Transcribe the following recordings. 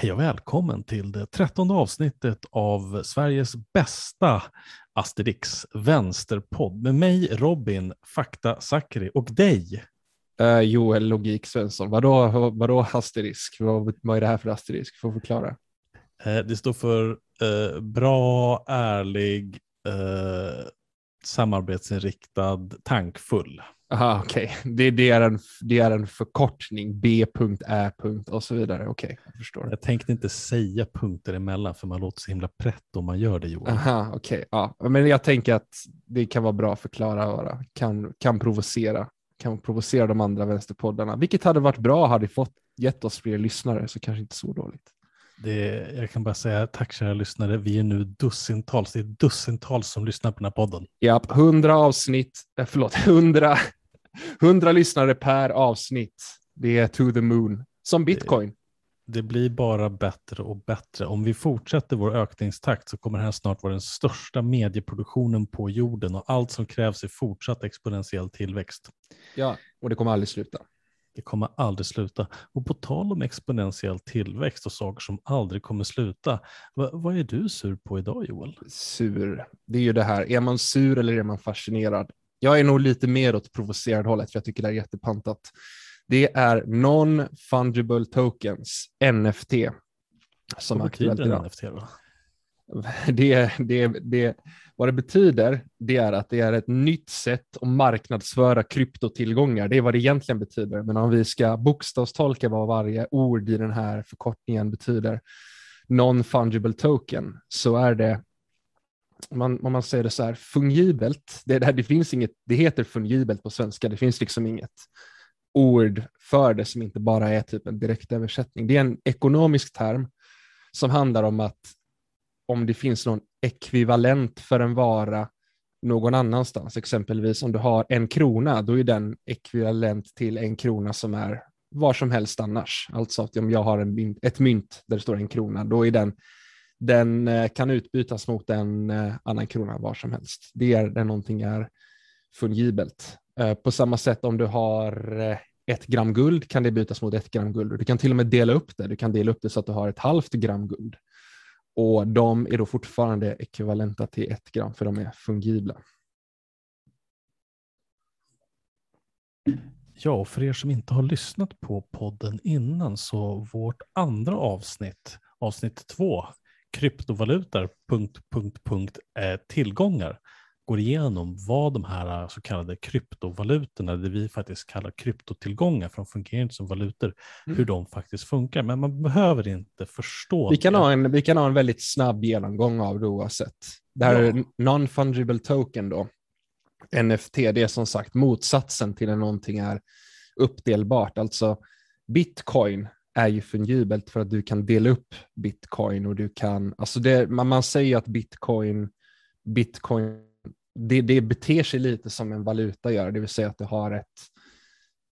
Hej och välkommen till det trettonde avsnittet av Sveriges bästa Asterix vänsterpodd med mig Robin Fakta Sakri och dig. Uh, Joel Logik Svensson. Vadå, vadå asterisk? Vad, vad är det här för asterisk? Får förklara. Uh, det står för uh, bra, ärlig, samarbetsinriktad, tankfull. Aha, okej. Okay. Det, det, är en, det är en förkortning, B.Ä. och så vidare. Okej, okay, jag förstår. Jag tänkte inte säga punkter emellan för man låter så himla prätt om man gör det Johan. Aha, okej. Okay. Ja, men jag tänker att det kan vara bra att förklara bara. Kan, kan provocera. Kan provocera de andra vänsterpoddarna, vilket hade varit bra, hade fått gett oss fler lyssnare, så kanske inte så dåligt. Det, jag kan bara säga tack kära lyssnare. Vi är nu dussintals, det är dussintals som lyssnar på den här podden. Ja, hundra avsnitt, eh, förlåt, hundra 100 lyssnare per avsnitt. Det är to the moon. Som bitcoin. Det, det blir bara bättre och bättre. Om vi fortsätter vår ökningstakt så kommer det här snart vara den största medieproduktionen på jorden och allt som krävs är fortsatt exponentiell tillväxt. Ja, och det kommer aldrig sluta. Det kommer aldrig sluta. Och på tal om exponentiell tillväxt och saker som aldrig kommer sluta, vad, vad är du sur på idag Joel? Sur, det är ju det här, är man sur eller är man fascinerad? Jag är nog lite mer åt provocerad hållet för jag tycker det är jättepantat. Det är non-fungible tokens, NFT, som Vad är aktuellt idag. NFT då? Det, det, det, vad det betyder, det är att det är ett nytt sätt att marknadsföra kryptotillgångar. Det är vad det egentligen betyder. Men om vi ska bokstavstolka vad varje ord i den här förkortningen betyder, non-fungible token, så är det man, om man säger det så här, fungibelt, det, det, det, finns inget, det heter fungibelt på svenska, det finns liksom inget ord för det som inte bara är typ en direktöversättning. Det är en ekonomisk term som handlar om att om det finns någon ekvivalent för en vara någon annanstans, exempelvis om du har en krona, då är den ekvivalent till en krona som är var som helst annars. Alltså att om jag har en, ett mynt där det står en krona, då är den den eh, kan utbytas mot en eh, annan krona var som helst. Det är där någonting är fungibelt. Eh, på samma sätt om du har ett gram guld kan det bytas mot ett gram guld. Du kan till och med dela upp det. Du kan dela upp det så att du har ett halvt gram guld. Och de är då fortfarande ekvivalenta till ett gram för de är fungibla. Ja, och för er som inte har lyssnat på podden innan så vårt andra avsnitt, avsnitt två, kryptovalutor, punkt, punkt, punkt, eh, tillgångar går igenom vad de här så kallade kryptovalutorna, det vi faktiskt kallar kryptotillgångar, för de fungerar inte som valutor, mm. hur de faktiskt funkar. Men man behöver inte förstå vi kan det. Ha en, vi kan ha en väldigt snabb genomgång av det oavsett. Det här ja. är non-fungible token då, NFT, det är som sagt motsatsen till när någonting är uppdelbart. Alltså bitcoin är ju fungibelt för att du kan dela upp bitcoin och du kan, alltså det, man, man säger att bitcoin, bitcoin det, det beter sig lite som en valuta gör, det vill säga att du har ett,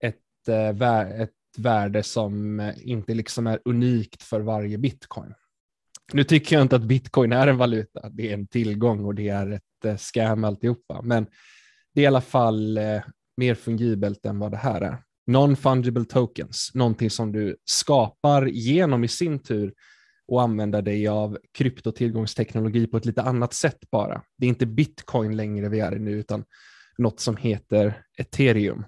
ett, eh, ett värde som eh, inte liksom är unikt för varje bitcoin. Nu tycker jag inte att bitcoin är en valuta, det är en tillgång och det är ett eh, scam alltihopa, men det är i alla fall mer fungibelt än vad det här är non-fungible tokens, någonting som du skapar genom i sin tur och använda dig av kryptotillgångsteknologi på ett lite annat sätt bara. Det är inte bitcoin längre vi är i nu, utan något som heter ethereum.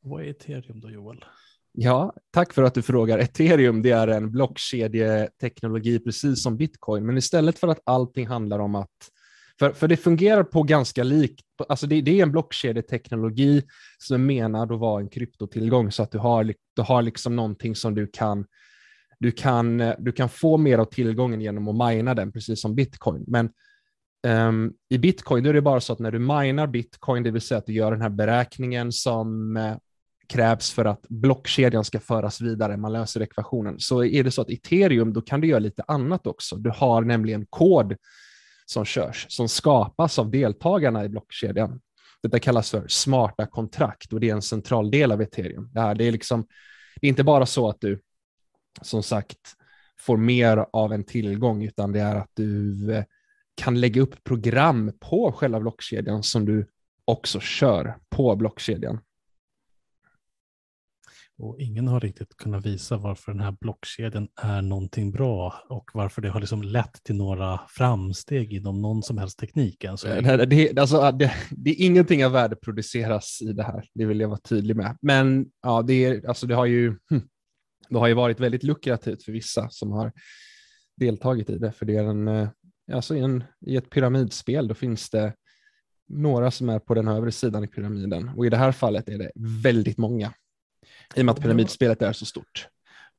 Vad är ethereum då, Joel? Ja, tack för att du frågar. Ethereum det är en blockkedjeteknologi precis som bitcoin, men istället för att allting handlar om att för, för det fungerar på ganska likt, alltså det, det är en blockkedjeteknologi som är menad att vara en kryptotillgång så att du har, du har liksom någonting som du kan, du kan, du kan få mer av tillgången genom att mina den, precis som bitcoin. Men um, i bitcoin är det bara så att när du minar bitcoin, det vill säga att du gör den här beräkningen som uh, krävs för att blockkedjan ska föras vidare, man löser ekvationen, så är det så att ethereum, då kan du göra lite annat också. Du har nämligen kod som körs, som skapas av deltagarna i blockkedjan. Detta kallas för smarta kontrakt och det är en central del av ethereum. Det, här, det, är, liksom, det är inte bara så att du, som sagt, får mer av en tillgång, utan det är att du eh, kan lägga upp program på själva blockkedjan som du också kör på blockkedjan. Och ingen har riktigt kunnat visa varför den här blockkedjan är någonting bra och varför det har liksom lett till några framsteg inom någon som helst teknik. Än så länge. Det, det, alltså, det, det är ingenting av värde produceras i det här, det vill jag vara tydlig med. Men ja, det, är, alltså, det, har ju, hm, det har ju varit väldigt lukrativt för vissa som har deltagit i det, för det är en, eh, alltså i, en, i ett pyramidspel, då finns det några som är på den övre sidan i pyramiden och i det här fallet är det väldigt många i och med att pyramidspelet är så stort.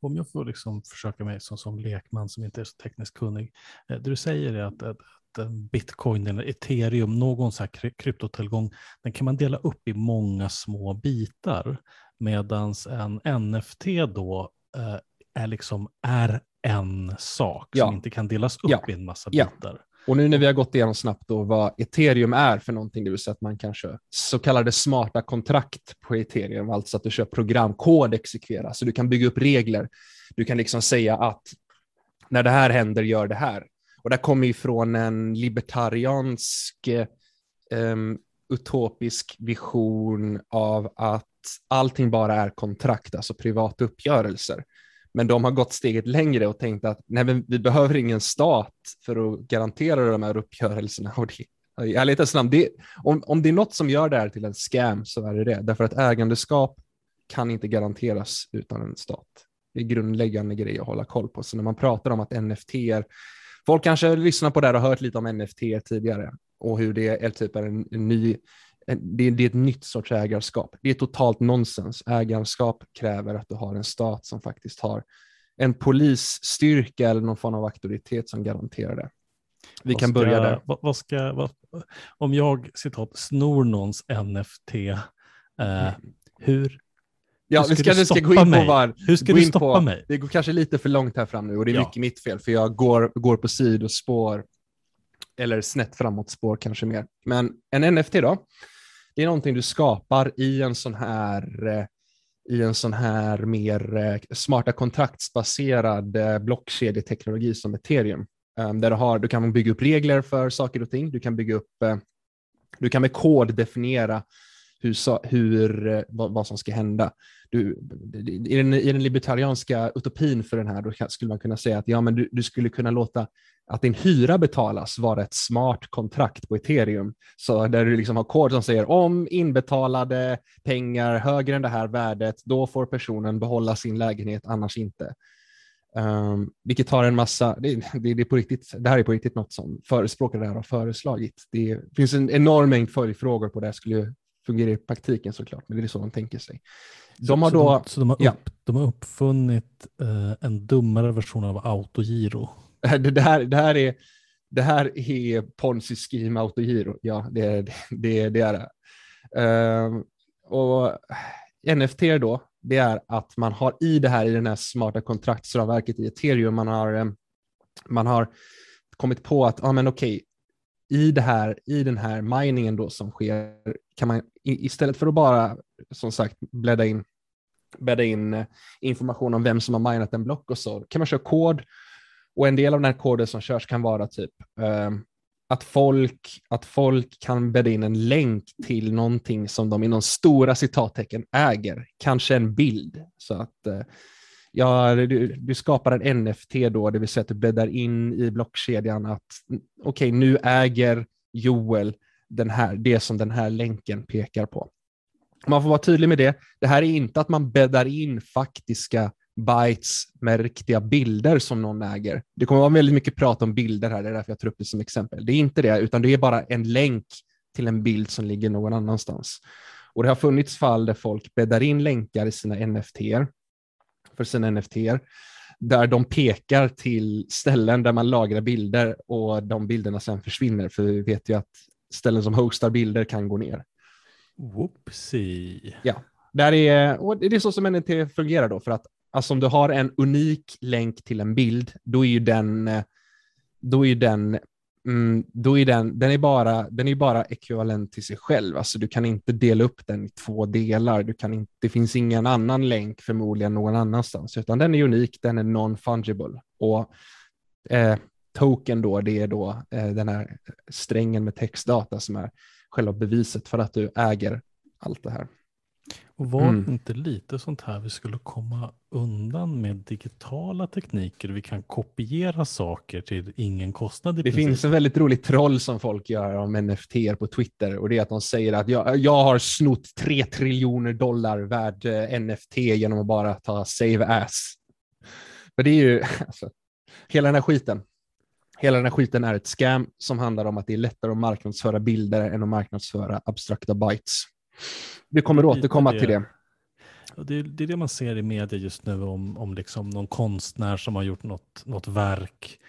Om jag får liksom försöka mig som, som lekman som inte är så tekniskt kunnig. Eh, det du säger är att, att, att bitcoin eller ethereum, någon så här kryptotillgång, den kan man dela upp i många små bitar. Medan en NFT då eh, är liksom är en sak ja. som inte kan delas upp ja. i en massa bitar. Och nu när vi har gått igenom snabbt då vad ethereum är för någonting, det vill säga att man kan köra så kallade smarta kontrakt på ethereum, alltså att du kör programkod exekvera, så du kan bygga upp regler. Du kan liksom säga att när det här händer, gör det här. Och det kommer ju från en libertariansk um, utopisk vision av att allting bara är kontrakt, alltså privata uppgörelser. Men de har gått steget längre och tänkt att nej, vi behöver ingen stat för att garantera de här uppgörelserna. Och det, i ärlighetens namn, det, om, om det är något som gör det här till en scam så är det det. Därför att ägandeskap kan inte garanteras utan en stat. Det är grundläggande grej att hålla koll på. Så när man pratar om att NFT är, folk kanske lyssnar på det här och hört lite om NFT tidigare och hur det är typ en, en ny det, det är ett nytt sorts ägarskap. Det är totalt nonsens. Ägarskap kräver att du har en stat som faktiskt har en polisstyrka eller någon form av auktoritet som garanterar det. Vi vad kan ska, börja där. Vad, vad ska, vad, om jag citat snor någons NFT, eh, hur Ja, vi kanske ska gå in på var... Hur ska du stoppa på, mig? Det går kanske lite för långt här fram nu och det är ja. mycket mitt fel för jag går, går på sidospår eller snett framåt spår kanske mer. Men en NFT då, det är någonting du skapar i en sån här eh, i en sån här mer eh, smarta kontraktsbaserad eh, blockkedjeteknologi som ethereum. Ehm, där du, har, du kan bygga upp regler för saker och ting. Du kan bygga upp, du kan med kod definiera hur, hur, vad, vad som ska hända. Du, i, den, I den libertarianska utopin för den här då skulle man kunna säga att ja, men du, du skulle kunna låta att din hyra betalas vara ett smart kontrakt på ethereum. Så där du liksom har kod som säger om inbetalade pengar högre än det här värdet, då får personen behålla sin lägenhet, annars inte. Um, vilket har en massa, det, det, det, är på riktigt, det här är på riktigt något som förespråkare har föreslagit. Det finns en enorm mängd följdfrågor på det här skulle fungera i praktiken såklart, men det är så de tänker sig. De har så, då, så de, så de, har, upp, de har uppfunnit uh, en dummare version av autogiro? Det, det, här, det, här är, det här är ponzi scheme autogiro, ja det, det, det är det. Uh, och NFT då, det är att man har i det här, i den här smarta kontraktsramverket i ethereum, man har, ehm, man har kommit på att, ja men okej, i, det här, i den här miningen då som sker kan man istället för att bara som sagt bläddra in, bädda in eh, information om vem som har minat en block och så kan man köra kod och en del av den här koden som körs kan vara typ eh, att, folk, att folk kan bädda in en länk till någonting som de inom stora citattecken äger, kanske en bild. Så att eh, ja, du, du, skapar en NFT då, det vill säga att du bäddar in i blockkedjan att okej, okay, nu äger Joel den här, det som den här länken pekar på. Man får vara tydlig med det. Det här är inte att man bäddar in faktiska bytes med riktiga bilder som någon äger. Det kommer vara väldigt mycket prat om bilder här, det är därför jag tar upp det som exempel. Det är inte det, utan det är bara en länk till en bild som ligger någon annanstans. Och Det har funnits fall där folk bäddar in länkar i sina NFT för sina NFT där de pekar till ställen där man lagrar bilder och de bilderna sen försvinner, för vi vet ju att ställen som hostar bilder kan gå ner. Whoopsie. Ja, där är, och det är så som NFT fungerar då, för att alltså om du har en unik länk till en bild, då är ju den, eh, då är den Mm, då är den, den är bara, den är bara ekvivalent till sig själv. Alltså du kan inte dela upp den i två delar. Du kan inte, det finns ingen annan länk förmodligen någon annanstans, utan den är unik, den är non-fungible. Och eh, token då, det är då eh, den här strängen med textdata som är själva beviset för att du äger allt det här. Och var mm. inte lite sånt här vi skulle komma undan med digitala tekniker? Vi kan kopiera saker till ingen kostnad. det princip. finns en väldigt rolig troll som folk gör om NFT på Twitter och det är att de säger att jag, jag har snott tre triljoner dollar värd eh, NFT genom att bara ta save as. För det är ju, alltså, hela den här skiten, hela den här skiten är ett scam som handlar om att det är lättare att marknadsföra bilder än att marknadsföra abstrakta bytes. Vi kommer återkomma det, till det. Det, det är det man ser i media just nu om, om liksom någon konstnär som har gjort något, något verk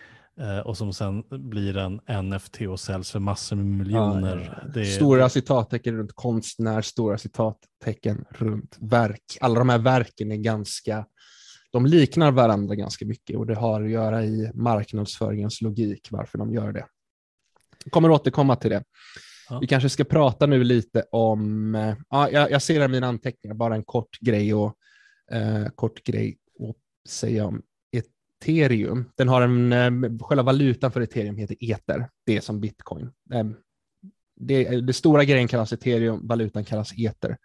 eh, och som sen blir en NFT och säljs för massor med miljoner. Ja, ja. Stora citattecken runt konstnär, stora citattecken runt verk. Alla de här verken är ganska, de liknar varandra ganska mycket och det har att göra i marknadsföringens logik varför de gör det. Jag kommer återkomma till det. Ja. Vi kanske ska prata nu lite om, eh, ja, jag, jag ser i mina anteckningar, bara en kort grej och eh, kort grej att säga om ethereum. Den har en, eh, själva valutan för ethereum heter ether, det är som bitcoin. Eh, det, det stora grejen kallas ethereum, valutan kallas ether.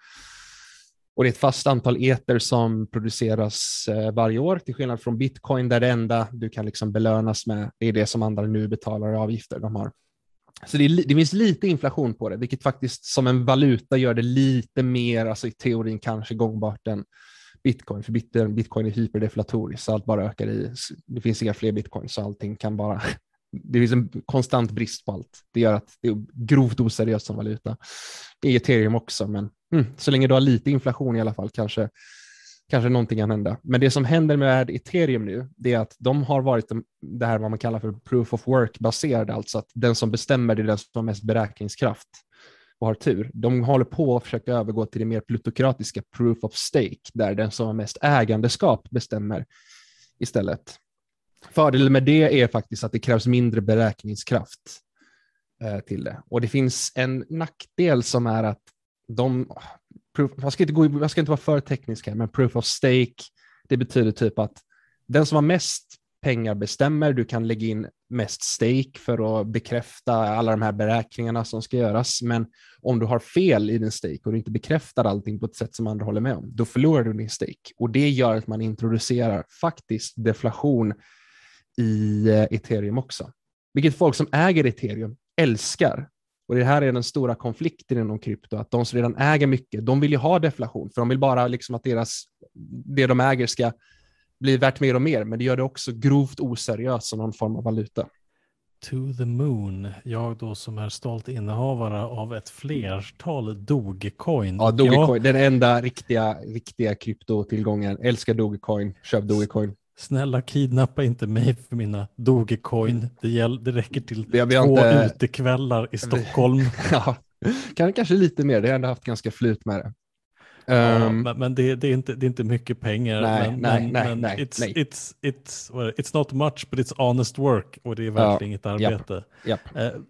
Och det är ett fast antal ether som produceras eh, varje år, till skillnad från bitcoin där det enda du kan liksom belönas med, det är det som andra nu betalar avgifter. De har så det, är, det finns lite inflation på det, vilket faktiskt som en valuta gör det lite mer, alltså i teorin kanske gångbart än bitcoin, för bitcoin är hyperdeflatoriskt, så allt bara ökar i, det finns inga fler bitcoin, så allting kan bara, det finns en konstant brist på allt. Det gör att det är grovt oseriöst som valuta. Det är ethereum också, men mm, så länge du har lite inflation i alla fall kanske kanske någonting kan hända. Men det som händer med ethereum nu, det är att de har varit det här vad man kallar för proof of work baserade, alltså att den som bestämmer det är den som har mest beräkningskraft och har tur. De håller på att försöka övergå till det mer plutokratiska proof of stake, där den som har mest ägandeskap bestämmer istället. Fördelen med det är faktiskt att det krävs mindre beräkningskraft eh, till det. Och det finns en nackdel som är att de, proof, jag, ska inte gå, man ska inte vara för teknisk här, men proof of stake, det betyder typ att den som har mest pengar bestämmer, du kan lägga in mest stake för att bekräfta alla de här beräkningarna som ska göras, men om du har fel i din stake och du inte bekräftar allting på ett sätt som andra håller med om, då förlorar du din stake. Och det gör att man introducerar faktiskt deflation i eh, ethereum också. Vilket folk som äger ethereum älskar. Och Det här är den stora konflikten inom krypto, att de som redan äger mycket, de vill ju ha deflation, för de vill bara liksom att deras, det de äger ska bli värt mer och mer, men det gör det också grovt oseriöst som någon form av valuta. To the moon, jag då som är stolt innehavare av ett flertal Dogecoin. Ja, Dogecoin, ja. den enda riktiga, riktiga kryptotillgången. Älskar Dogecoin, köp Dogecoin. Snälla kidnappa inte mig för mina Dogecoin. Det, gäll, det räcker till det två inte... utekvällar i Stockholm. ja, kanske lite mer. Det har ändå haft ganska flyt med det. Ja, um, men, men det, det, är inte, det är inte mycket pengar. Nej, men, nej, men, nej, men nej, it's, nej. It's, it's, well, it's not much but it's honest work och det är verkligen ja, inget arbete. Japp, japp. Uh,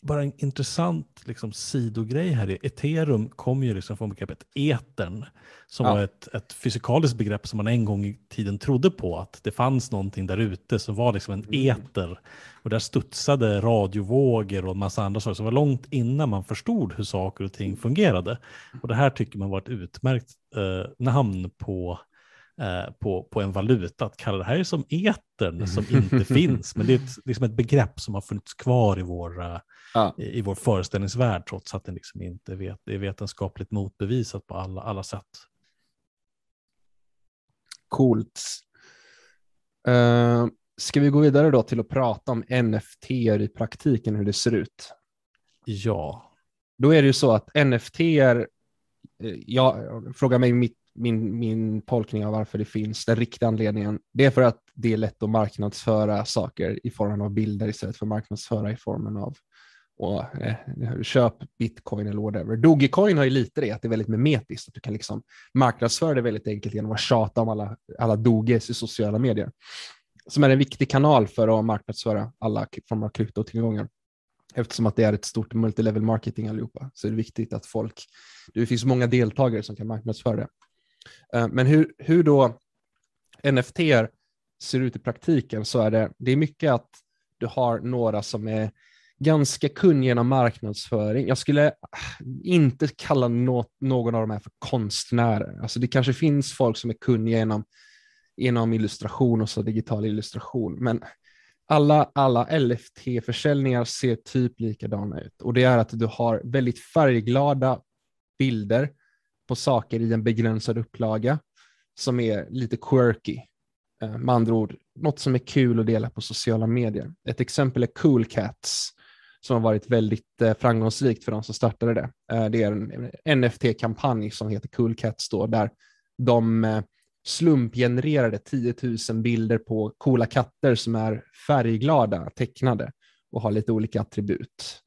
bara en intressant liksom, sidogrej här är ethereum kommer ju liksom från begreppet etern som ja. var ett, ett fysikaliskt begrepp som man en gång i tiden trodde på att det fanns någonting där ute som var liksom en mm. eter och där studsade radiovågor och en massa andra saker som var långt innan man förstod hur saker och ting fungerade. Och det här tycker man var ett utmärkt eh, namn på Eh, på, på en valuta, att kalla det här som etern som inte finns. Men det är ett, liksom ett begrepp som har funnits kvar i vår, uh, ja. i, i, vår föreställningsvärld trots att det liksom inte vet, det är vetenskapligt motbevisat på alla, alla sätt. Coolt. Uh, ska vi gå vidare då till att prata om NFT i praktiken, hur det ser ut? Ja. Då är det ju så att NFT är, jag frågar mig mitt min, min tolkning av varför det finns, den riktiga anledningen, det är för att det är lätt att marknadsföra saker i formen av bilder istället för marknadsföra i formen av och, eh, köp bitcoin eller whatever. Dogecoin har ju lite det, att det är väldigt memetiskt, att du kan liksom marknadsföra det väldigt enkelt genom att tjata om alla, alla doges i sociala medier. Som är en viktig kanal för att marknadsföra alla former av kryptotillgångar. Eftersom att det är ett stort multilevel marketing allihopa, så är det viktigt att folk, det finns många deltagare som kan marknadsföra det. Eh, men hur, hur då NFT ser ut i praktiken så är det, det är mycket att du har några som är ganska kunnig genom marknadsföring. Jag skulle inte kalla något, någon av de här för konstnärer. Alltså det kanske finns folk som är kunniga inom, genom illustration och så digital illustration, men alla, alla LFT-försäljningar ser typ likadana ut och det är att du har väldigt färgglada bilder på saker i en begränsad upplaga som är lite quirky. Eh, med andra ord, något som är kul att dela på sociala medier. Ett exempel är Cool Cats som har varit väldigt eh, framgångsrikt för de som startade det. Eh, det är en NFT-kampanj som heter Cool Cats då, där de eh, slumpgenererade 10 000 bilder på coola katter som är färgglada, tecknade och har lite olika attribut.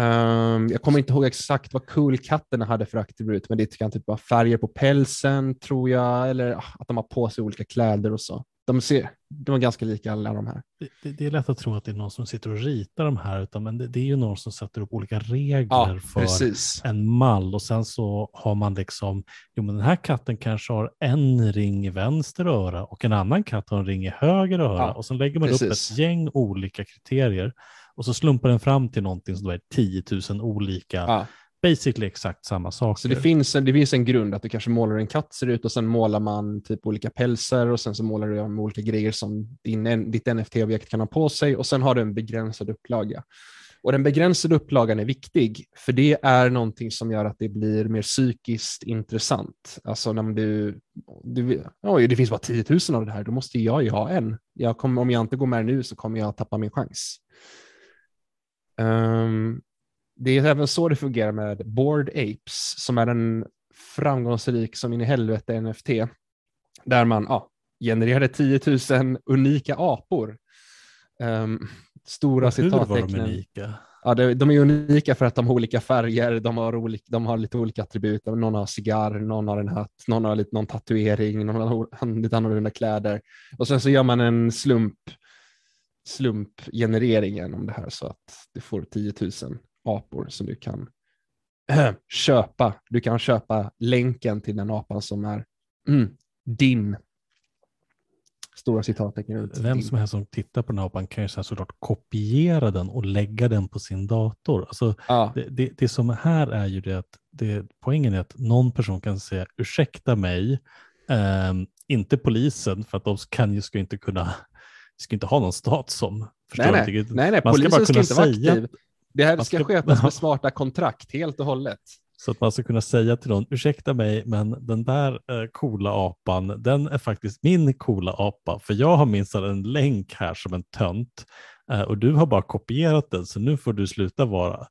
Um, jag kommer inte ihåg exakt vad cool-katterna hade för attribut, men det kan typ vara färger på pälsen, tror jag, eller ah, att de har på sig olika kläder och så. De, ser, de är ganska lika alla de här. Det, det, är lätt att tro att det är någon som sitter och ritar de här, utan, men det, det är ju någon som sätter upp olika regler ja, för precis. en mall och sen så har man liksom, jo men den här katten kanske har en ring i vänster öra och en annan katt har en ring i höger öra ja, och så lägger man precis. upp ett gäng olika kriterier och så slumpar den fram till någonting som är 10 000 olika, ja basically exakt samma saker. Så det finns, en, det finns en grund att du kanske målar en katt ser ut och sen målar man typ olika pälsar och sen så målar du med olika grejer som din, ditt NFT-objekt kan ha på sig och sen har du en begränsad upplaga. Och den begränsade upplagan är viktig, för det är någonting som gör att det blir mer psykiskt intressant. Alltså när du, du oj, det finns bara 10 000 av det här, då måste jag ju ha en. Jag kommer, om jag inte går med nu så kommer jag tappa min chans. Um, det är även så det fungerar med Board Apes, som är en framgångsrik som in i helvete NFT, där man ja, genererade 10 000 unika apor. Um, stora citattecken. Hur var de unika? Ja, de, är unika för att de har olika färger, de har, olika, de har lite olika attribut. Någon har cigarr, någon har en hatt, någon har lite, någon tatuering, någon har lite annorlunda kläder. Och sen så gör man en slump slumpgenereringen om det här så att du får 10 000 apor som du kan köpa. Du kan köpa länken till den apan som är mm, din. Stora citattecken. Vem som helst som tittar på den här apan kan ju såklart kopiera den och lägga den på sin dator. Alltså, ja. det, det, det, som här är ju det att det, poängen är att någon person kan säga ursäkta mig, eh, inte polisen, för att de kan ju ska inte kunna ska inte ha någon stat som... Nej, nej, nej, nej, polisen ska, ska inte vara aktiv. Det här ska, ska skötas med smarta kontrakt helt och hållet. Så att man ska kunna säga till någon, ursäkta mig, men den där eh, coola apan, den är faktiskt min coola apa, för jag har minst en länk här som en tönt eh, och du har bara kopierat den, så nu får du sluta vara.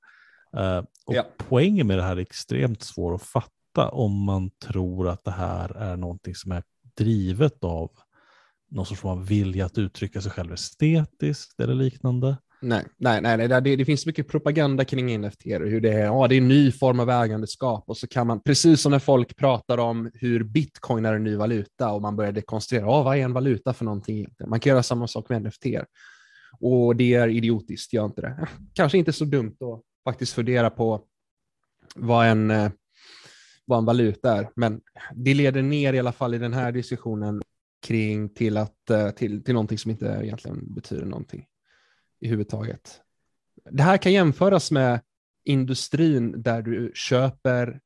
Eh, och ja. Poängen med det här är extremt svår att fatta om man tror att det här är någonting som är drivet av någon sorts vilja att uttrycka sig själv estetiskt eller liknande. Nej, nej, nej, nej. Det, det finns mycket propaganda kring NFT, hur det är, ja, det är en ny form av ägandeskap och så kan man, precis som när folk pratar om hur bitcoin är en ny valuta och man börjar dekonstruera, ja, vad är en valuta för någonting? Man kan göra samma sak med NFT. Och det är idiotiskt, gör inte det. Kanske inte så dumt att faktiskt fundera på vad en, eh, vad en valuta är, men det leder ner i alla fall i den här diskussionen kring till, att, eh, till, till någonting som inte egentligen betyder någonting i huvudtaget. Det här kan jämföras med industrin där du köper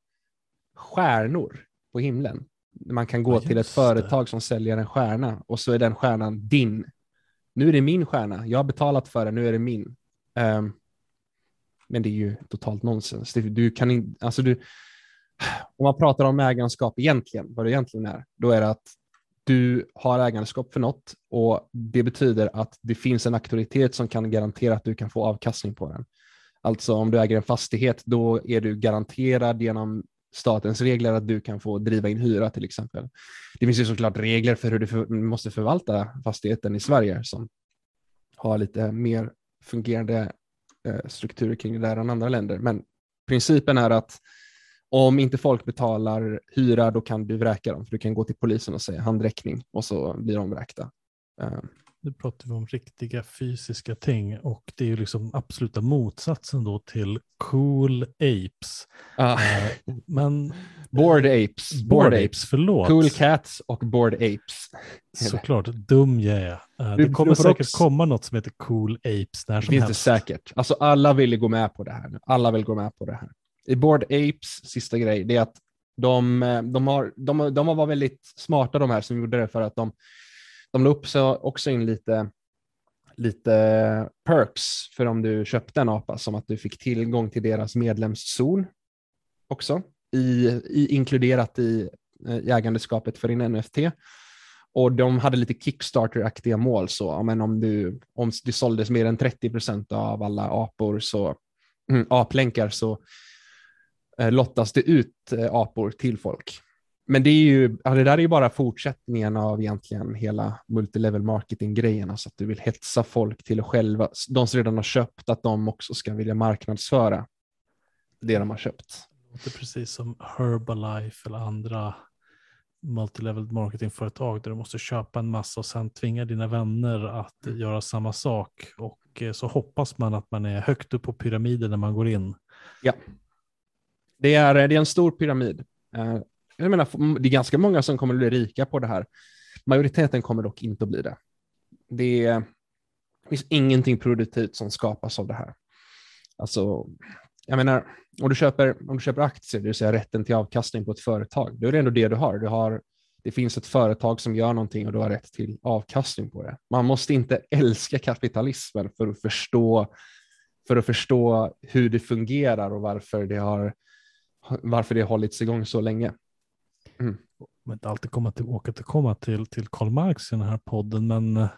stjärnor på himlen. Man kan gå ja, till ett företag det. som säljer en stjärna och så är den stjärnan din. Nu är det min stjärna, jag har betalat för den, nu är det min. Um, men det är ju totalt nonsens. Du kan in, alltså du, om man pratar om ägarskap egentligen, vad det egentligen är, då är det att du har ägandeskap för något och det betyder att det finns en auktoritet som kan garantera att du kan få avkastning på den. Alltså om du äger en fastighet, då är du garanterad genom statens regler att du kan få driva in hyra till exempel. Det finns ju såklart regler för hur du för, måste förvalta fastigheten i Sverige som har lite mer fungerande eh, strukturer kring det där än andra länder. Men principen är att om inte folk betalar hyra, då kan du vräka dem, för du kan gå till polisen och säga handräckning och så blir de vräkta. Uh, nu pratar vi om riktiga fysiska ting och det är ju liksom absoluta motsatsen då till cool apes. Ah. Eh, men Bored apes. Bored apes, förlåt. Cool cats och bored apes. Såklart, dum jag är. Eh, Du- Det kommer du säkert också- komma något som heter cool apes när Det som finns det helst. säkert. Alltså alla vill gå med på det här nu. Alla vill gå med på det här. I Bored Apes, sista grej, det är att de, eh, de, har, de, de var väldigt smarta de här som gjorde det för att de, de la upp så också in lite, lite perks för om du köpte en apa, som att du fick tillgång till deras medlemszon också, i, i, inkluderat i, i ägandeskapet för din NFT. Och de hade lite Kickstarter-aktiga mål, så men om, du, om det såldes mer än 30 procent av alla apor, så, mm, aplänkar, så lottas det ut eh, apor till folk. Men det, är ju, ja, det där är ju bara fortsättningen av egentligen hela multilevel marketing-grejen, alltså att du vill hetsa folk till att själva, de som redan har köpt, att de också ska vilja marknadsföra det de har köpt. Det låter precis som Herbalife eller andra multilevel marketingföretag där du måste köpa en massa och sen tvinga dina vänner att Mm. göra samma sak. Och eh, så hoppas man att man är högt upp på pyramiden när man går in. Det är, det är en stor pyramid. Eh, jag menar, det är ganska många som kommer att bli rika på det här. Majoriteten kommer dock inte att bli det. Det, är, det finns ingenting produktivt som skapas av det här. Alltså, jag menar, om du, köper, om du köper aktier, det vill säga rätten till avkastning på ett företag, då är det ändå det du har. Du har det finns ett företag som gör någonting och du har rätt till avkastning på det. Man måste inte älska kapitalismen för att förstå, för att förstå hur det fungerar och varför det har, varför det har hållits igång så länge. Men inte alltid komma till, återkomma till, till Karl Marx i den här podden, men eh,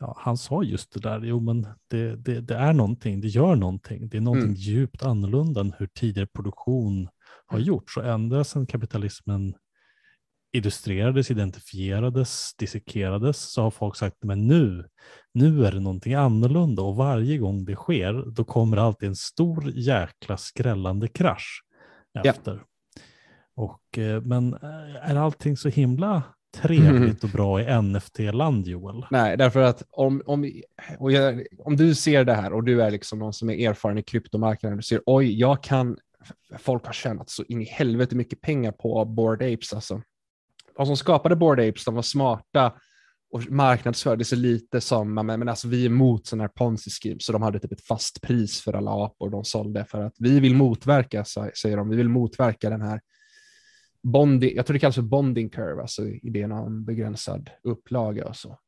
ja, han sa just det där, jo men det, det, det är någonting, det gör någonting, det är någonting Mm. djupt annorlunda än hur tidigare produktion har Mm. gjorts. Och ända sedan kapitalismen illustrerades, identifierades, dissekerades så har folk sagt, men nu, nu är det någonting annorlunda och varje gång det sker, då kommer alltid en stor jäkla skrällande krasch Ja. efter. Och, eh, men eh, är allting så himla trevligt och bra i NFT-land, Joel? Nej, därför att om, om, jag, om du ser det här och du är liksom någon som är erfaren i kryptomarknaden, du ser oj, jag kan, folk har tjänat så in i helvete mycket pengar på Bored Apes alltså. De som skapade Bored Apes, de var smarta och marknadsförde sig lite som, men, men alltså vi är emot sådana här ponzi schemes, så de hade typ ett fast pris för alla apor de sålde för att vi vill motverka, säger de, vi vill motverka den här bonding, jag tror det kallas för bonding curve, alltså idén om begränsad upplaga och så.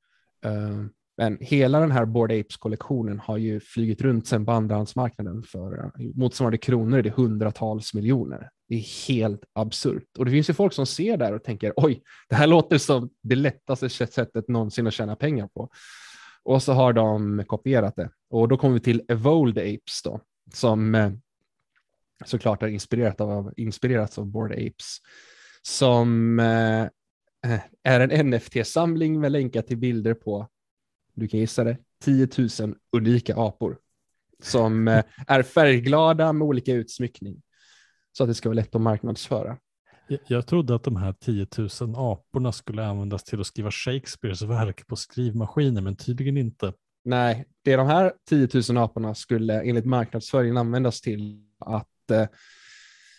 Eh, men hela den här Bored Apes-kollektionen har ju flugit runt sen på andrahandsmarknaden för eh, motsvarande kronor är det hundratals miljoner. Det är helt absurt. Och det finns ju folk som ser där och tänker oj, det här låter som det lättaste sättet någonsin att tjäna pengar på. Och så har de kopierat det. Och då kommer vi till Evolved Apes då, som eh, såklart är inspirerat av, inspirerats av Bored Apes, som eh, eh är en NFT-samling med länkar till bilder på, du kan gissa det, 10 000 unika apor som eh, är färgglada med olika utsmyckning så att det ska vara lätt att marknadsföra. Jag, trodde att de här 10 000 aporna skulle användas till att skriva Shakespeares verk på skrivmaskiner, men tydligen inte. Nej, det de här 10 000 aporna skulle enligt marknadsföringen användas till att eh,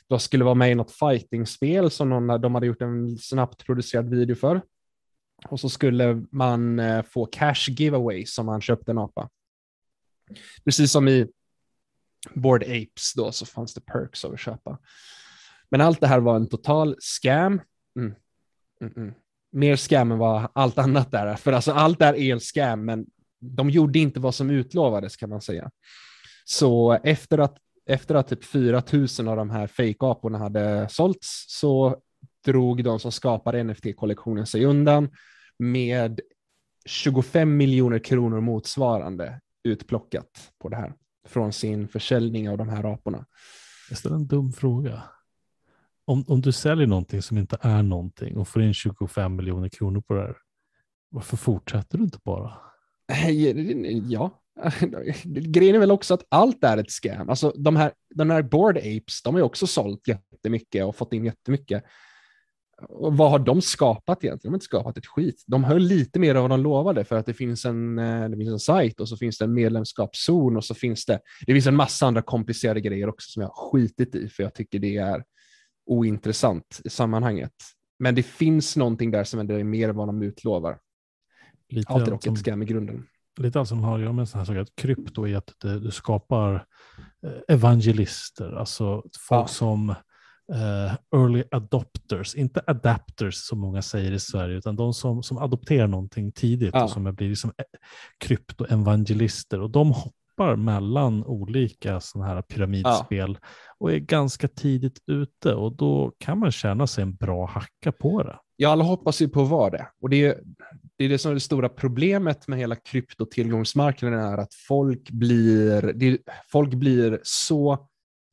de skulle vara med i något fightingspel som någon, de hade gjort en snabbt producerad video för. Och så skulle man eh, få cash giveaways som man köpte en apa. Precis som i Bored Apes då så fanns det perks av att köpa. Men allt det här var en total scam. Mm. Mm -mm. Mer scam än vad allt annat där är. För alltså allt där är en scam, men de gjorde inte vad som utlovades kan man säga. Så efter att, efter att typ 4 000 av de här fake-aporna hade sålts så drog de som skapade NFT-kollektionen sig undan med 25 miljoner kronor motsvarande utplockat på det här från sin försäljning av de här aporna. Jag ställer en dum fråga. Om, om du säljer någonting som inte är någonting och får in 25 miljoner kronor på det här, varför fortsätter du inte bara? Ja, grejen är väl också att allt är ett scam. Alltså de här, de här Bored Apes, de har ju också sålt jättemycket och fått in jättemycket. Och vad har de skapat egentligen? De har inte skapat ett skit. De höll lite mer av vad de lovade för att det finns en, eh, det finns en sajt och så finns det en medlemskapszon och så finns det, det finns en massa andra komplicerade grejer också som jag har skitit i för jag tycker det är ointressant i sammanhanget. Men det finns någonting där som är mer än vad de utlovar. Lite Allt är dock ett scam i grunden. Lite allt som har att göra med sån här sak att krypto är att du skapar eh, evangelister, alltså folk ja. som uh, early adopters, inte adapters som många säger i Sverige, utan de som, som adopterar någonting tidigt ja. och som blir liksom eh, kryptoevangelister. Och de hoppar mellan olika sådana här pyramidspel ja. och är ganska tidigt ute och då kan man tjäna sig en bra hacka på det. Ja, alla hoppas ju på att vara det. Och det är, det är det som är det stora problemet med hela kryptotillgångsmarknaden är att folk blir, det, folk blir så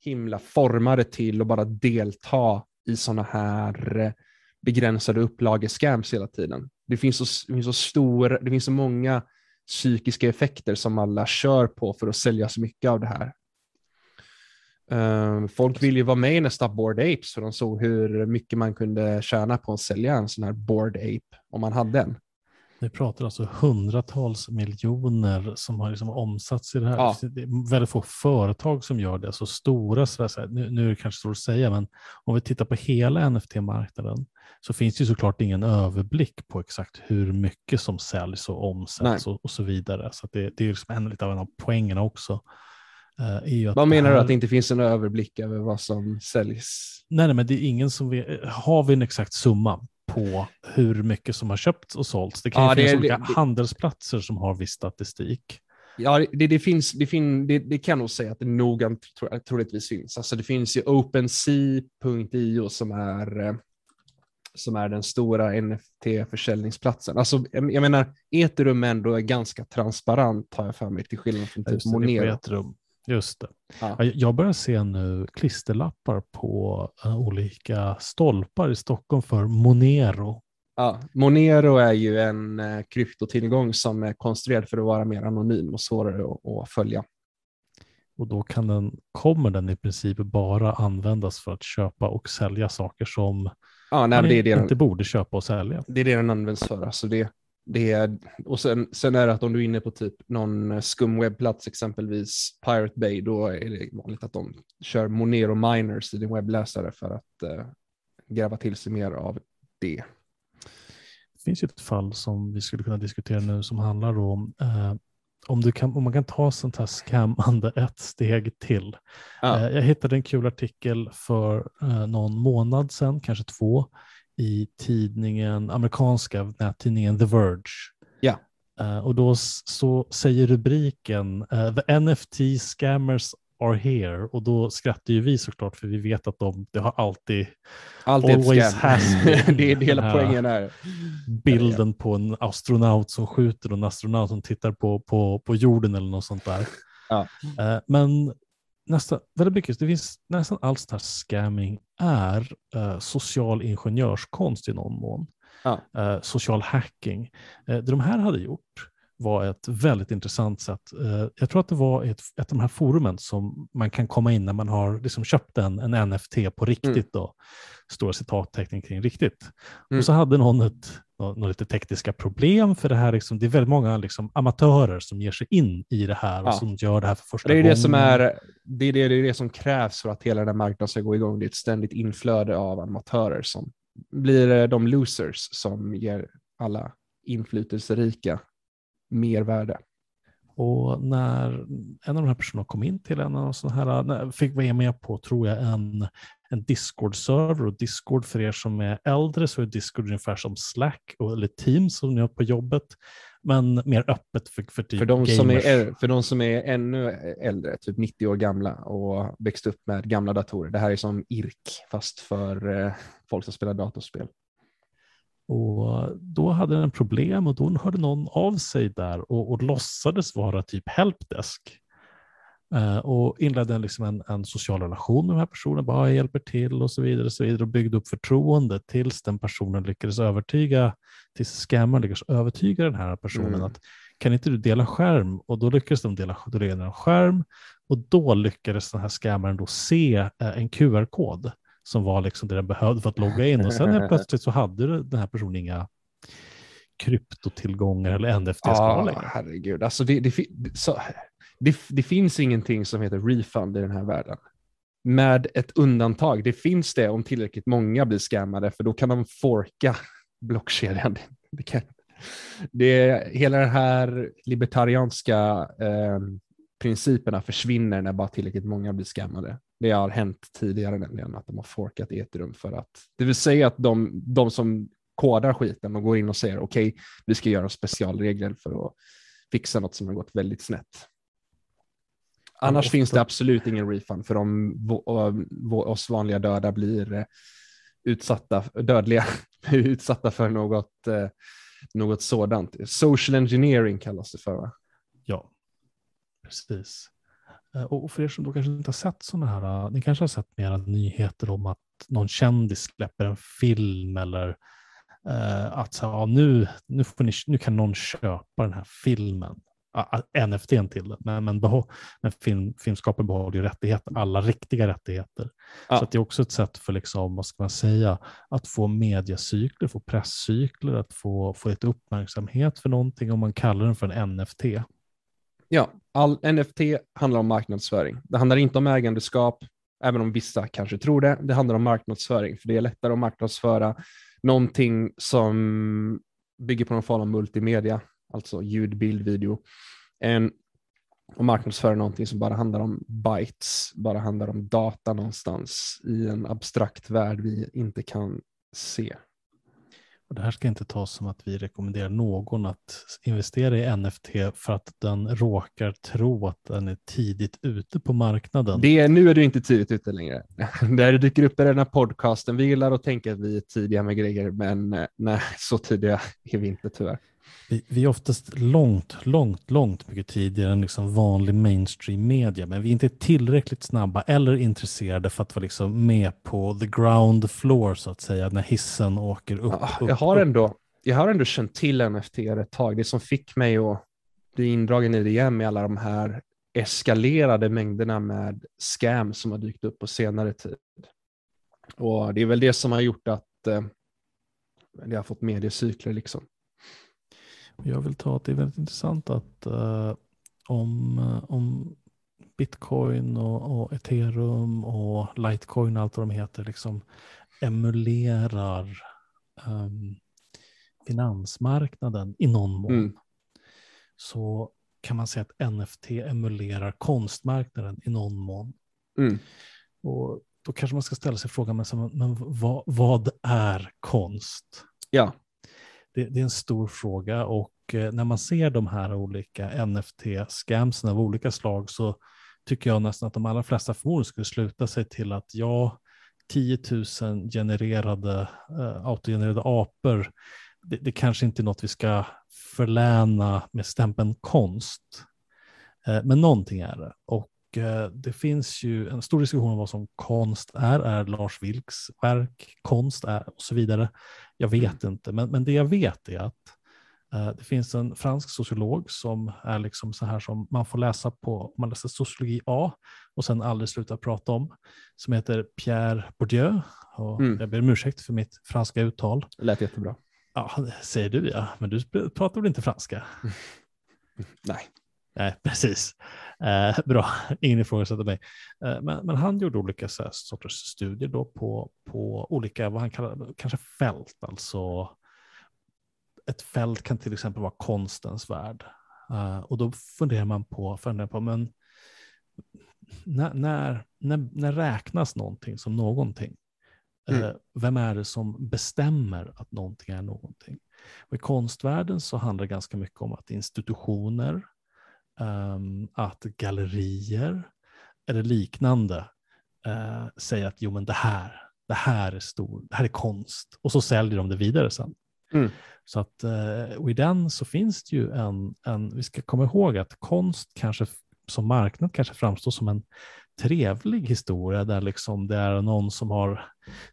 himla formade till att bara delta i sådana här begränsade upplagescams hela tiden. Det finns, så, det, finns så stor, det finns så många psykiska effekter som alla kör på för att sälja så mycket av det här. Um, folk vill ju vara med i nästa Bored Apes för de såg hur mycket man kunde tjäna på att sälja en sån här Bored Ape om man hade en. Vi pratar alltså hundratals miljoner som har liksom omsatts i det här. Ja. Det är väldigt få företag som gör det. Så stora, så här, nu, nu är det kanske svårt att säga, men om vi tittar på hela NFT-marknaden så finns det såklart ingen överblick på exakt hur mycket som säljs och omsätts och, och, så vidare. Så det, det är liksom en lite av en av poängerna också. Uh, vad menar här... du att det inte finns en överblick över vad som säljs? Nej, nej men det är ingen som vet. Har vi en exakt summa på hur mycket som har köpts och sålts. Det kan ja, ju finnas det, olika det, handelsplatser som har viss statistik. Ja, det, det finns, det, fin, det, det kan nog säga att det noggrant troligtvis finns. Alltså det finns ju OpenSea.io som är, eh, som är den stora NFT-försäljningsplatsen. Alltså, jag menar, Ethereum ändå är ganska transparent har jag för mig, till skillnad från typ Monero. Just det. Ja. Jag börjar se nu klisterlappar på uh, olika stolpar i Stockholm för Monero. Ja, Monero är ju en uh, kryptotillgång som är konstruerad för att vara mer anonym och svårare att, att följa. Och då kan den, kommer den i princip bara användas för att köpa och sälja saker som ja, nej, man det är det inte den, borde köpa och sälja. Det är det den används för. Alltså det, det är, och sen, sen är det att om du är inne på typ någon skum webbplats, exempelvis Pirate Bay, då är det vanligt att de kör Monero Miners i din webbläsare för att uh, gräva till sig mer av det. Det finns ju ett fall som vi skulle kunna diskutera nu som handlar om uh, om, du kan, om man kan ta sånt här scammande ett steg till. Ja. Uh, jag hittade en kul artikel för någon månad sedan, kanske två, i tidningen, amerikanska nättidningen The Verge. Ja. Uh, och då så säger rubriken uh, The NFT scammers are here och då skrattar ju vi såklart för vi vet att de, det har alltid, alltid always has det är hela poängen här. Bilden på en astronaut som skjuter och en astronaut som tittar på, på, på jorden eller något sånt där. Ja. Uh, men nästan, väldigt mycket, det finns nästan allt sånt här scamming är uh, social ingenjörskonst i någon mån. Ja. Uh, social hacking. Uh, det de här hade gjort var ett väldigt intressant sätt. jag tror att det var ett, ett av de här forumen som man kan komma in när man har liksom köpt en, en NFT på riktigt. Mm. Då, stora citattecken kring riktigt. Mm. Och så hade någon ett, några lite tekniska problem för det här. Liksom, det är väldigt många liksom, amatörer som ger sig in i det här och ja. som gör det här för första det är gången. Det, som är, det, är det, det är det som krävs för att hela den här marknaden ska gå igång. Det är ett ständigt inflöde av amatörer som blir de losers som ger alla inflytelserika mer värde. Och när en av de här personerna kom in till en av sådana här, fick vara med på, tror jag, en, en Discord-server. Och Discord för er som är äldre så är Discord ungefär som Slack och, eller Teams som ni har på jobbet. Men mer öppet för, för typ för de, gamers. som är, för de som är ännu äldre, typ 90 år gamla och växt upp med gamla datorer. Det här är som IRK fast för eh, folk som spelar datorspel. Och då hade den problem och då hörde någon av sig där och, och låtsades vara typ helpdesk. Uh, och inledde en, liksom en, en, social relation med den här personen, bara hjälper till och så vidare och så vidare och byggde upp förtroende tills den personen lyckades övertyga, tills scammern lyckades övertyga den här personen mm. att kan inte du dela skärm? Och då lyckades de dela, dela en skärm och då lyckades den här scammern då se uh, en QR-kod som var liksom det den behövde för att logga in. Och sen helt plötsligt så hade den här personen inga kryptotillgångar eller NFT Ja, längre. herregud. Alltså det, det, så, det, det finns ingenting som heter refund i den här världen. Med ett undantag. Det finns det om tillräckligt många blir scammade, för då kan de forka blockkedjan. Det kan, det, hela den här libertarianska eh, principerna försvinner när bara tillräckligt många blir scammade. Det har hänt tidigare nämligen att de har forkat ethereum för att, det vill säga att de, de som kodar skiten och går in och säger okej, okay, vi ska göra specialregler för att fixa något som har gått väldigt snett. Annars finns det absolut ingen refund för om oss vanliga döda blir eh, utsatta, dödliga, utsatta för något, eh, något sådant. Social engineering kallas det för. Va? Ja, precis. Eh, och för er som då kanske inte har sett sådana här, ni kanske har sett mera nyheter om att någon kändis släpper en film eller att så, ja, nu, nu, ni, nu kan någon köpa den här filmen. NFT till det, men, men, behå, men film, filmskapare behåller ju rättigheter, alla riktiga rättigheter. Ja. Så det är också ett sätt för, liksom, vad ska man säga, att få mediacykler, få presscykler, att få, få lite uppmärksamhet för någonting om man kallar den för en NFT. Ja, all NFT handlar om marknadsföring. Det handlar inte om ägandeskap, även om vissa kanske tror det. Det handlar om marknadsföring, för det är lättare att marknadsföra någonting som bygger på någon form av multimedia alltså ljud, bild, video, än att marknadsföra någonting som bara handlar om bytes, bara handlar om data någonstans i en abstrakt värld vi inte kan se. Och det här ska inte tas som att vi rekommenderar någon att investera i NFT för att den råkar tro att den är tidigt ute på marknaden. Det är, nu är du inte tidigt ute längre. Där dyker upp i den här podcasten. Vi gillar att tänka att vi är tidiga med grejer, men eh, nej, så tidiga är vi inte tyvärr. Vi, vi, är oftast långt, långt, långt mycket tidigare än liksom vanlig mainstream media, men vi är inte tillräckligt snabba eller intresserade för att vara liksom med på the ground floor så att säga, när hissen åker upp. Ja, upp jag, har ändå, jag har ändå känt till NFT ett tag. Det som fick mig att bli indragen i det igen med alla de här eskalerade mängderna med scam som har dykt upp på senare tid. Och det är väl det som har gjort att eh, det har fått mediecykler liksom. Jag vill ta att det är väldigt intressant att uh, om, uh, om bitcoin och, och, ethereum och litecoin och allt vad de heter liksom emulerar um, finansmarknaden i någon mån. Mm. Så kan man säga att NFT emulerar konstmarknaden i någon mån. Mm. Och då kanske man ska ställa sig frågan, men, men vad, vad är konst? Ja det, det, är en stor fråga och eh, när man ser de här olika NFT-scamsen av olika slag så tycker jag nästan att de allra flesta förmodligen skulle sluta sig till att ja, 10 000 genererade, eh, autogenererade apor, det, det, kanske inte är något vi ska förläna med stämpeln konst. Eh, men någonting är det. Och det finns ju en stor diskussion om vad som konst är. Är Lars Vilks verk konst är och så vidare. Jag vet mm. inte, men, men det jag vet är att uh, det finns en fransk sociolog som är liksom så här som man får läsa på, man läser sociologi A och sen aldrig sluta prata om, som heter Pierre Bourdieu. Och mm. Jag ber om ursäkt för mitt franska uttal. Det lät jättebra. Ja, säger du ja, men du pratar väl inte franska? Nej. Nej, precis. Eh, bra, ingen ifrågasätter mig. Eh, men, men, han gjorde olika så här, sorters studier då på, på olika, vad han kallar kanske fält. Alltså ett fält kan till exempel vara konstens värld. Eh, och då funderar man på, funderar på men när, när, när, när räknas någonting som någonting? Eh, mm. Vem är det som bestämmer att någonting är någonting? Och I konstvärlden så handlar det ganska mycket om att institutioner um, att gallerier eller liknande uh, säger att jo men det här, det här är stor, det här är konst och så säljer de det vidare sen. Mm. Så att, uh, och i den så finns det ju en, en, vi ska komma ihåg att konst kanske som marknad kanske framstår som en trevlig historia där liksom det är någon som har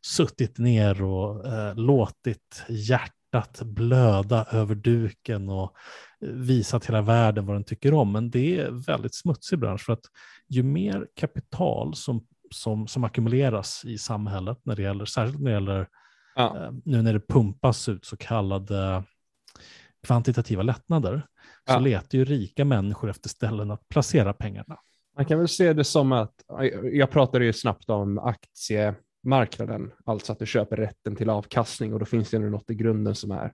suttit ner och eh, låtit hjärtat blöda över duken och visat hela världen vad den tycker om. Men det är väldigt smutsig bransch för att ju mer kapital som, som, som ackumuleras i samhället, när det gäller, särskilt när det gäller Ja. eh, nu när det pumpas ut så kallade kvantitativa lättnader, så Ja. letar ju rika människor efter ställen att placera pengarna. Man kan väl se det som att, jag pratade ju snabbt om marknaden, alltså att du köper rätten till avkastning och då finns det ändå något i grunden som är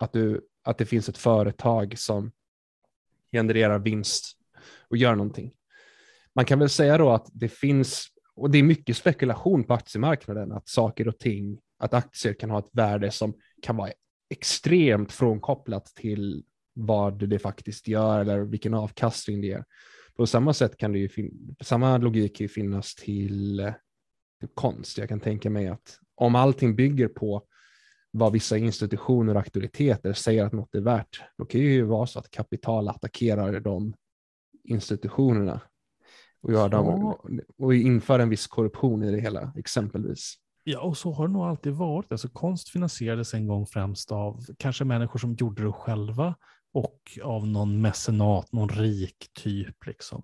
att, du, att det finns ett företag som genererar vinst och gör någonting. Man kan väl säga då att det finns, och det är mycket spekulation på aktiemarknaden, att saker och ting, att aktier kan ha ett värde som kan vara extremt frånkopplat till vad det faktiskt gör eller vilken avkastning det ger. På samma sätt kan det ju samma logik kan ju finnas till konst. Jag kan tänka mig att om allting bygger på vad vissa institutioner och auktoriteter säger att något är värt, då kan det ju vara så att kapital attackerar de institutionerna och, gör dem, och inför en viss korruption i det hela, exempelvis. Ja, och så har det nog alltid varit. Alltså, konst finansierades en gång främst av kanske människor som gjorde det själva och av någon mecenat, någon rik typ. Liksom.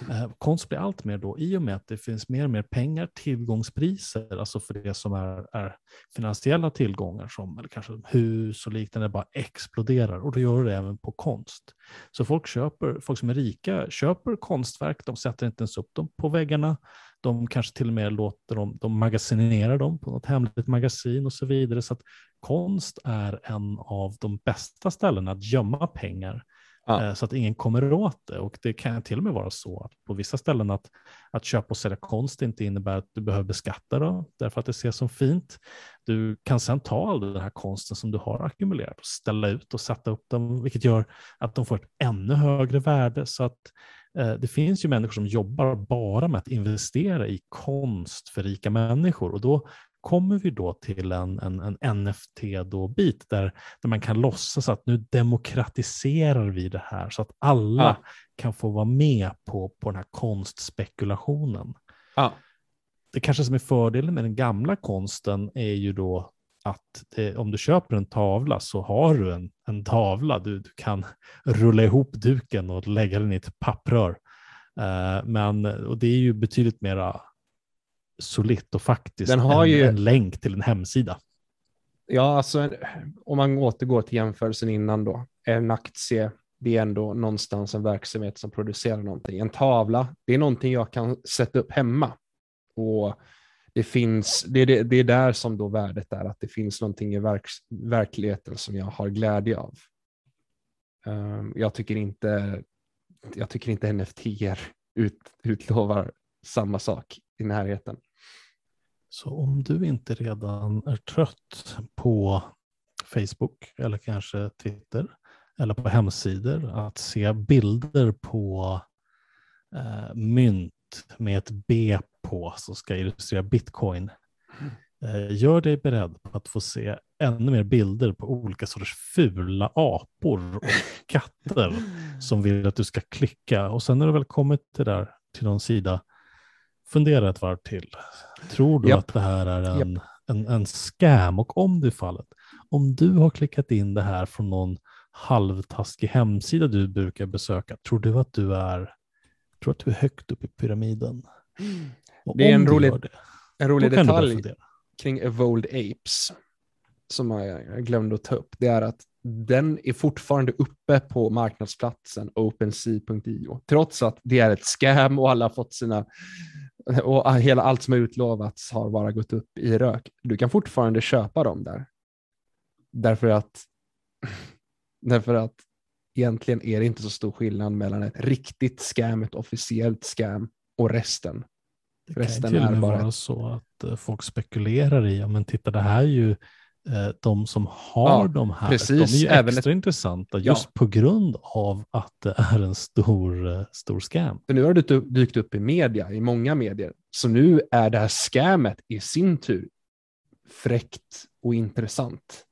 Eh, konst blir allt mer då, i och med att det finns mer och mer pengar, tillgångspriser, alltså för det som är, är finansiella tillgångar, som eller kanske hus och liknande, bara exploderar. Och då gör det även på konst. Så folk, köper, folk som är rika köper konstverk, de sätter inte ens upp dem på väggarna, de kanske till och med låter dem, de magasinerar dem på något hemligt magasin och så vidare. Så att konst är en av de bästa ställena att gömma pengar Ja. Eh, så att ingen kommer åt det. Och det kan till och med vara så att på vissa ställen att, att köpa och sälja konst inte innebär att du behöver beskatta det, därför att det ses som fint. Du kan sedan ta all den här konsten som du har ackumulerat och ställa ut och sätta upp dem, vilket gör att de får ett ännu högre värde. Så att eh, det finns ju människor som jobbar bara med att investera i konst för rika människor och då kommer vi då till en, en, en NFT-bit där, där man kan låtsas att nu demokratiserar vi det här så att alla Ja. kan få vara med på, på den här konstspekulationen. Ja. Det kanske som är fördelen med den gamla konsten är ju då att det, om du köper en tavla så har du en, en tavla. Du, du kan rulla ihop duken och lägga den i ett papprör. Eh, men, och det är ju betydligt mera solitt och faktiskt Den har en, ju- en länk till en hemsida. Ja, alltså om man återgår till jämförelsen innan då, en aktie, det är ändå någonstans en verksamhet som producerar någonting. En tavla, det är någonting jag kan sätta upp hemma. Och det finns, det är, det, det är där som då värdet är, att det finns någonting i verk, verkligheten som jag har glädje av. Ehm, jag tycker inte, jag tycker inte NFT ut, utlovar samma sak i närheten. Så om du inte redan är trött på Facebook eller kanske Twitter eller på hemsidor att se bilder på eh, mynt med ett B på som ska illustrera bitcoin. Eh, gör dig beredd på att få se ännu mer bilder på olika sorters fula apor och katter som vill att du ska klicka. Och sen när du väl kommit till, där, till någon sida, fundera ett varv till. Tror du Japp. att det här är en, en, en scam? Och om det är fallet, om du har klickat in det här från någon halvtaskig hemsida du brukar besöka, tror du att du är, tror att du är högt upp i pyramiden? Och Det är en rolig- det, En rolig detalj kring Evolved Apes som jag glömde att ta upp, det är att den är fortfarande uppe på marknadsplatsen OpenSea.io, trots att det är ett scam och alla har fått sina och hela allt som har utlovats har bara gått upp i rök. Du kan fortfarande köpa dem där. Därför att, därför att egentligen är det inte så stor skillnad mellan ett riktigt scam, ett officiellt scam och resten. Det kan Resten ju till och är med bara vara så att eh, folk spekulerar i, ja men titta det här är ju de som har Ja, de här, precis. de är ju Även extra intressanta Ja. just på grund av att det är en stor, eh, stor scam. För nu har det dykt- dykt upp i media, i många medier. Så nu är det här scammet i sin tur fräckt och intressant.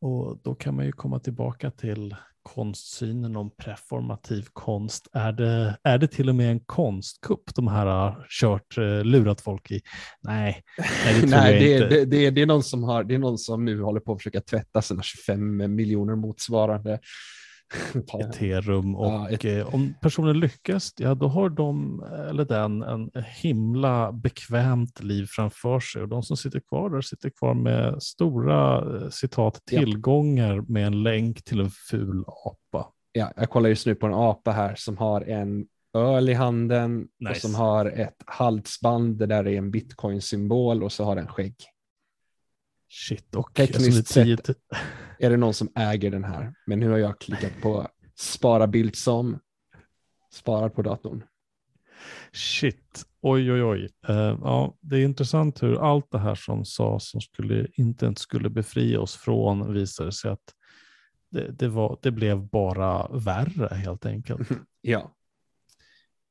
Och då kan man ju komma tillbaka till konstsynen om preformativ konst. Är det, är det till och med en konstkupp de här har kört, eh, lurat folk i? Nej, nej det tror Nej, jag det, inte. det, det, är, det, är någon som har, det är någon som nu håller på att försöka tvätta sina 25 miljoner motsvarande ethereum och Ja, ett- eh, om personen lyckas, ja då har de eller den en himla bekvämt liv framför sig och de som sitter kvar där sitter kvar med stora eh, citat tillgångar med en länk till en ful apa. Ja, jag kollar just nu på en apa här som har en öl i handen och Nice. som har ett halsband där det är en bitcoin-symbol och så har den skägg. Shit, och Tekniskt alltså, sett- 10 Är det någon som äger den här? Men nu har jag klickat på spara bild som, sparar på datorn. Shit, oj oj oj. Eh, ja, det är intressant hur allt det här som sades som skulle, inte ens skulle befria oss från visade sig att det, det, var, det blev bara värre helt enkelt. Ja,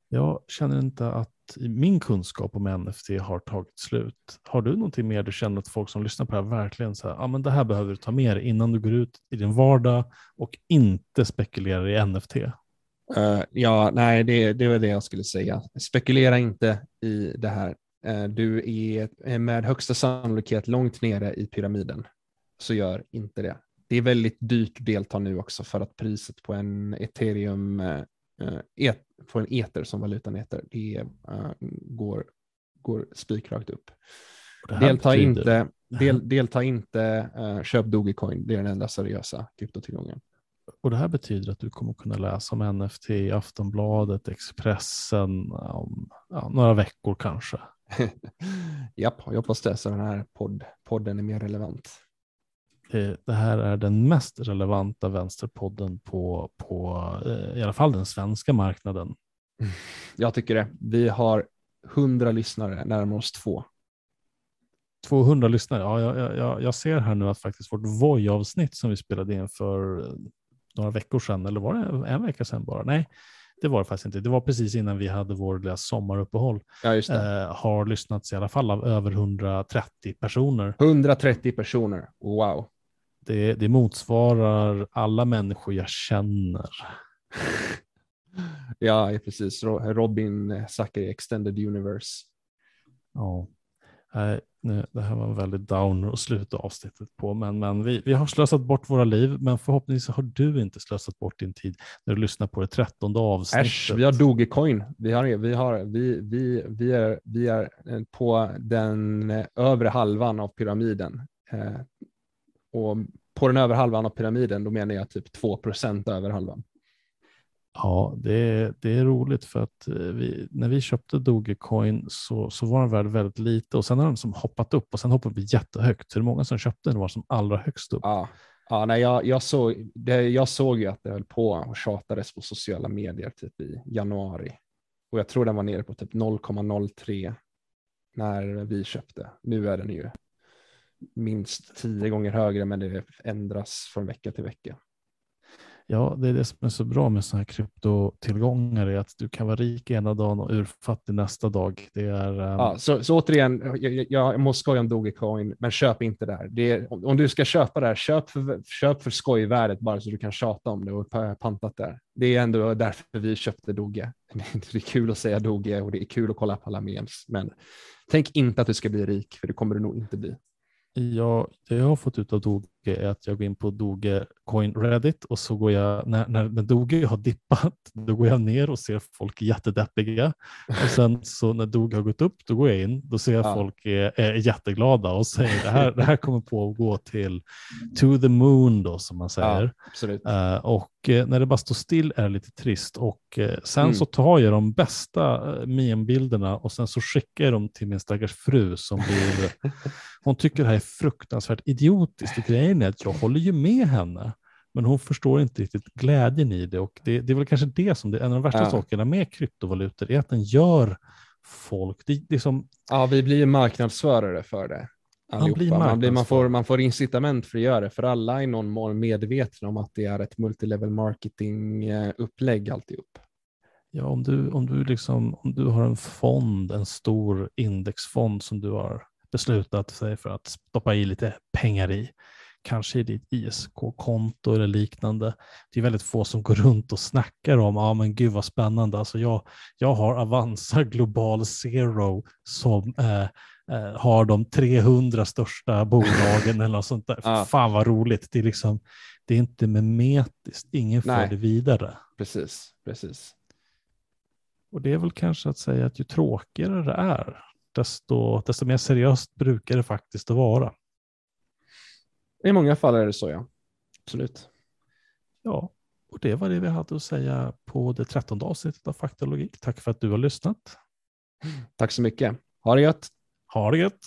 Jag känner inte att min kunskap om NFT har tagit slut. Har du någonting mer du känner att folk som lyssnar på det här verkligen så här, ah, men det här behöver du ta med dig innan du går ut i din vardag och inte spekulerar i NFT? Uh, eh, ja, nej, det, det var det jag skulle säga. Spekulera inte i det här. Uh, du är eh, med högsta sannolikhet långt nere i pyramiden, så gör inte det. Det är väldigt dyrt att delta nu också för att priset på en ethereum, uh, et, på en eter som valutan heter, det eh, går, går spikrakt upp. Delta betyder- inte, del, delta inte, eh, köp Dogecoin, det är den enda seriösa kryptotillgången. Och det här betyder att du kommer kunna läsa om NFT i Aftonbladet, Expressen om ja, några veckor kanske. Japp, jag hoppas det, så den här podd, podden är mer relevant. Det, det här är den mest relevanta vänsterpodden på, på eh, i alla fall den svenska marknaden. Jag tycker det. Vi har 100 lyssnare, närmare oss två. 200 lyssnare. Ja, jag, jag- jag, ser här nu att faktiskt vårt Voi-avsnitt som vi spelade in för eh, några veckor sedan, eller var det en vecka sedan bara? Nej, det var det faktiskt inte. Det var precis innan vi hade vår lilla sommaruppehåll. Ja. Eh, har lyssnats i alla fall av över 130 personer. 130 personer. Wow. Det, det motsvarar alla människor jag känner. Ja, precis. Ro- Robin Zachary Extended Universe. Ja. Nej, nu, det här var en väldigt downer att sluta avsnittet på, men, men vi, vi har slösat bort våra liv, men förhoppningsvis har du inte slösat bort din tid när du lyssnar på det trettonde avsnittet. Äsch, vi har Dogecoin. Vi, har, vi, har, vi, vi, vi, är, vi är eh, på den eh, övre halvan av pyramiden. Eh, och på den övre halvan av pyramiden, då menar jag typ 2 över halvan. Ja, det är, det är roligt för att eh, vi, när vi köpte Dogecoin så, så var den värd väldigt lite och sen har den som hoppat upp och sen hoppade vi jättehögt. Är många som köpte den var som allra högst upp. Ja, ja nej, jag, jag, såg, det, jag såg ju att det höll på och tjatades på sociala medier typ i januari. Och jag tror den var nere på typ 0,03 när vi köpte. Nu är den ju minst tio gånger högre, men det ändras från vecka till vecka. Ja, det är det som är så bra med sådana här kryptotillgångar, är att du kan vara rik ena dagen och urfattig nästa dag. Det är, ehm, Ja, så, så återigen, jag, jag, jag måste skoja om Dogecoin, men köp inte där. Det är, om, om du ska köpa där, köp för, köp för skojvärdet bara så du kan tjata om det och pa- pantat där. Det är ändå därför vi köpte Doge. Det är kul att säga Doge och det är kul att kolla på alla memes, men tänk inte att du ska bli rik, för det kommer du nog inte bli jag, det jag har fått ut av Doge är att jag går in på Dogecoin Reddit och så går jag, när, när, när Doge har dippat, då går jag ner och ser folk jättedeppiga. Och sen så när Doge har gått upp, då går jag in, då ser jag Ja. folk är, är jätteglada och säger det här, det här kommer på att gå till to the moon då som man säger. Ja, absolut. Eh, och eh, när det bara står still är det lite trist. Och eh, sen Mm. så tar jag de bästa uh, meme-bilderna och sen så skickar jag dem till min stackars fru som blir, hon tycker det här är fruktansvärt idiotiskt. Och grejen är att jag håller ju med henne. Men hon förstår inte riktigt glädjen i det och det, det är väl kanske det som det är en av de värsta Ja. sakerna med kryptovalutor är att den gör folk, det, det som, Ja, vi blir marknadsförare för det. Man blir. Man, blir, man, får, man får incitament för att göra det, för alla är i någon mån medvetna om att det är ett multilevel marketing-upplägg alltihop. Ja, om du, om, du liksom, om du har en fond, en stor indexfond som du har beslutat sig för att stoppa i lite pengar i, kanske i ditt ISK-konto eller liknande. Det är väldigt få som går runt och snackar om, ja men gud vad spännande, alltså jag, jag har Avanza Global Zero som eh, eh, har de 300 största bolagen eller något sånt där. Ja. Fan vad roligt. Det är, liksom, det är inte memetiskt, ingen för Nej. det vidare. Precis, precis. Och det är väl kanske att säga att ju tråkigare det är, desto, desto mer seriöst brukar det faktiskt att vara. I många fall är det så, ja. Absolut. Ja, och det var det vi hade att säga på det trettonde avsnittet av Fakta och logik. Tack för att du har lyssnat. Tack så mycket. Ha det gött. Ha det gött!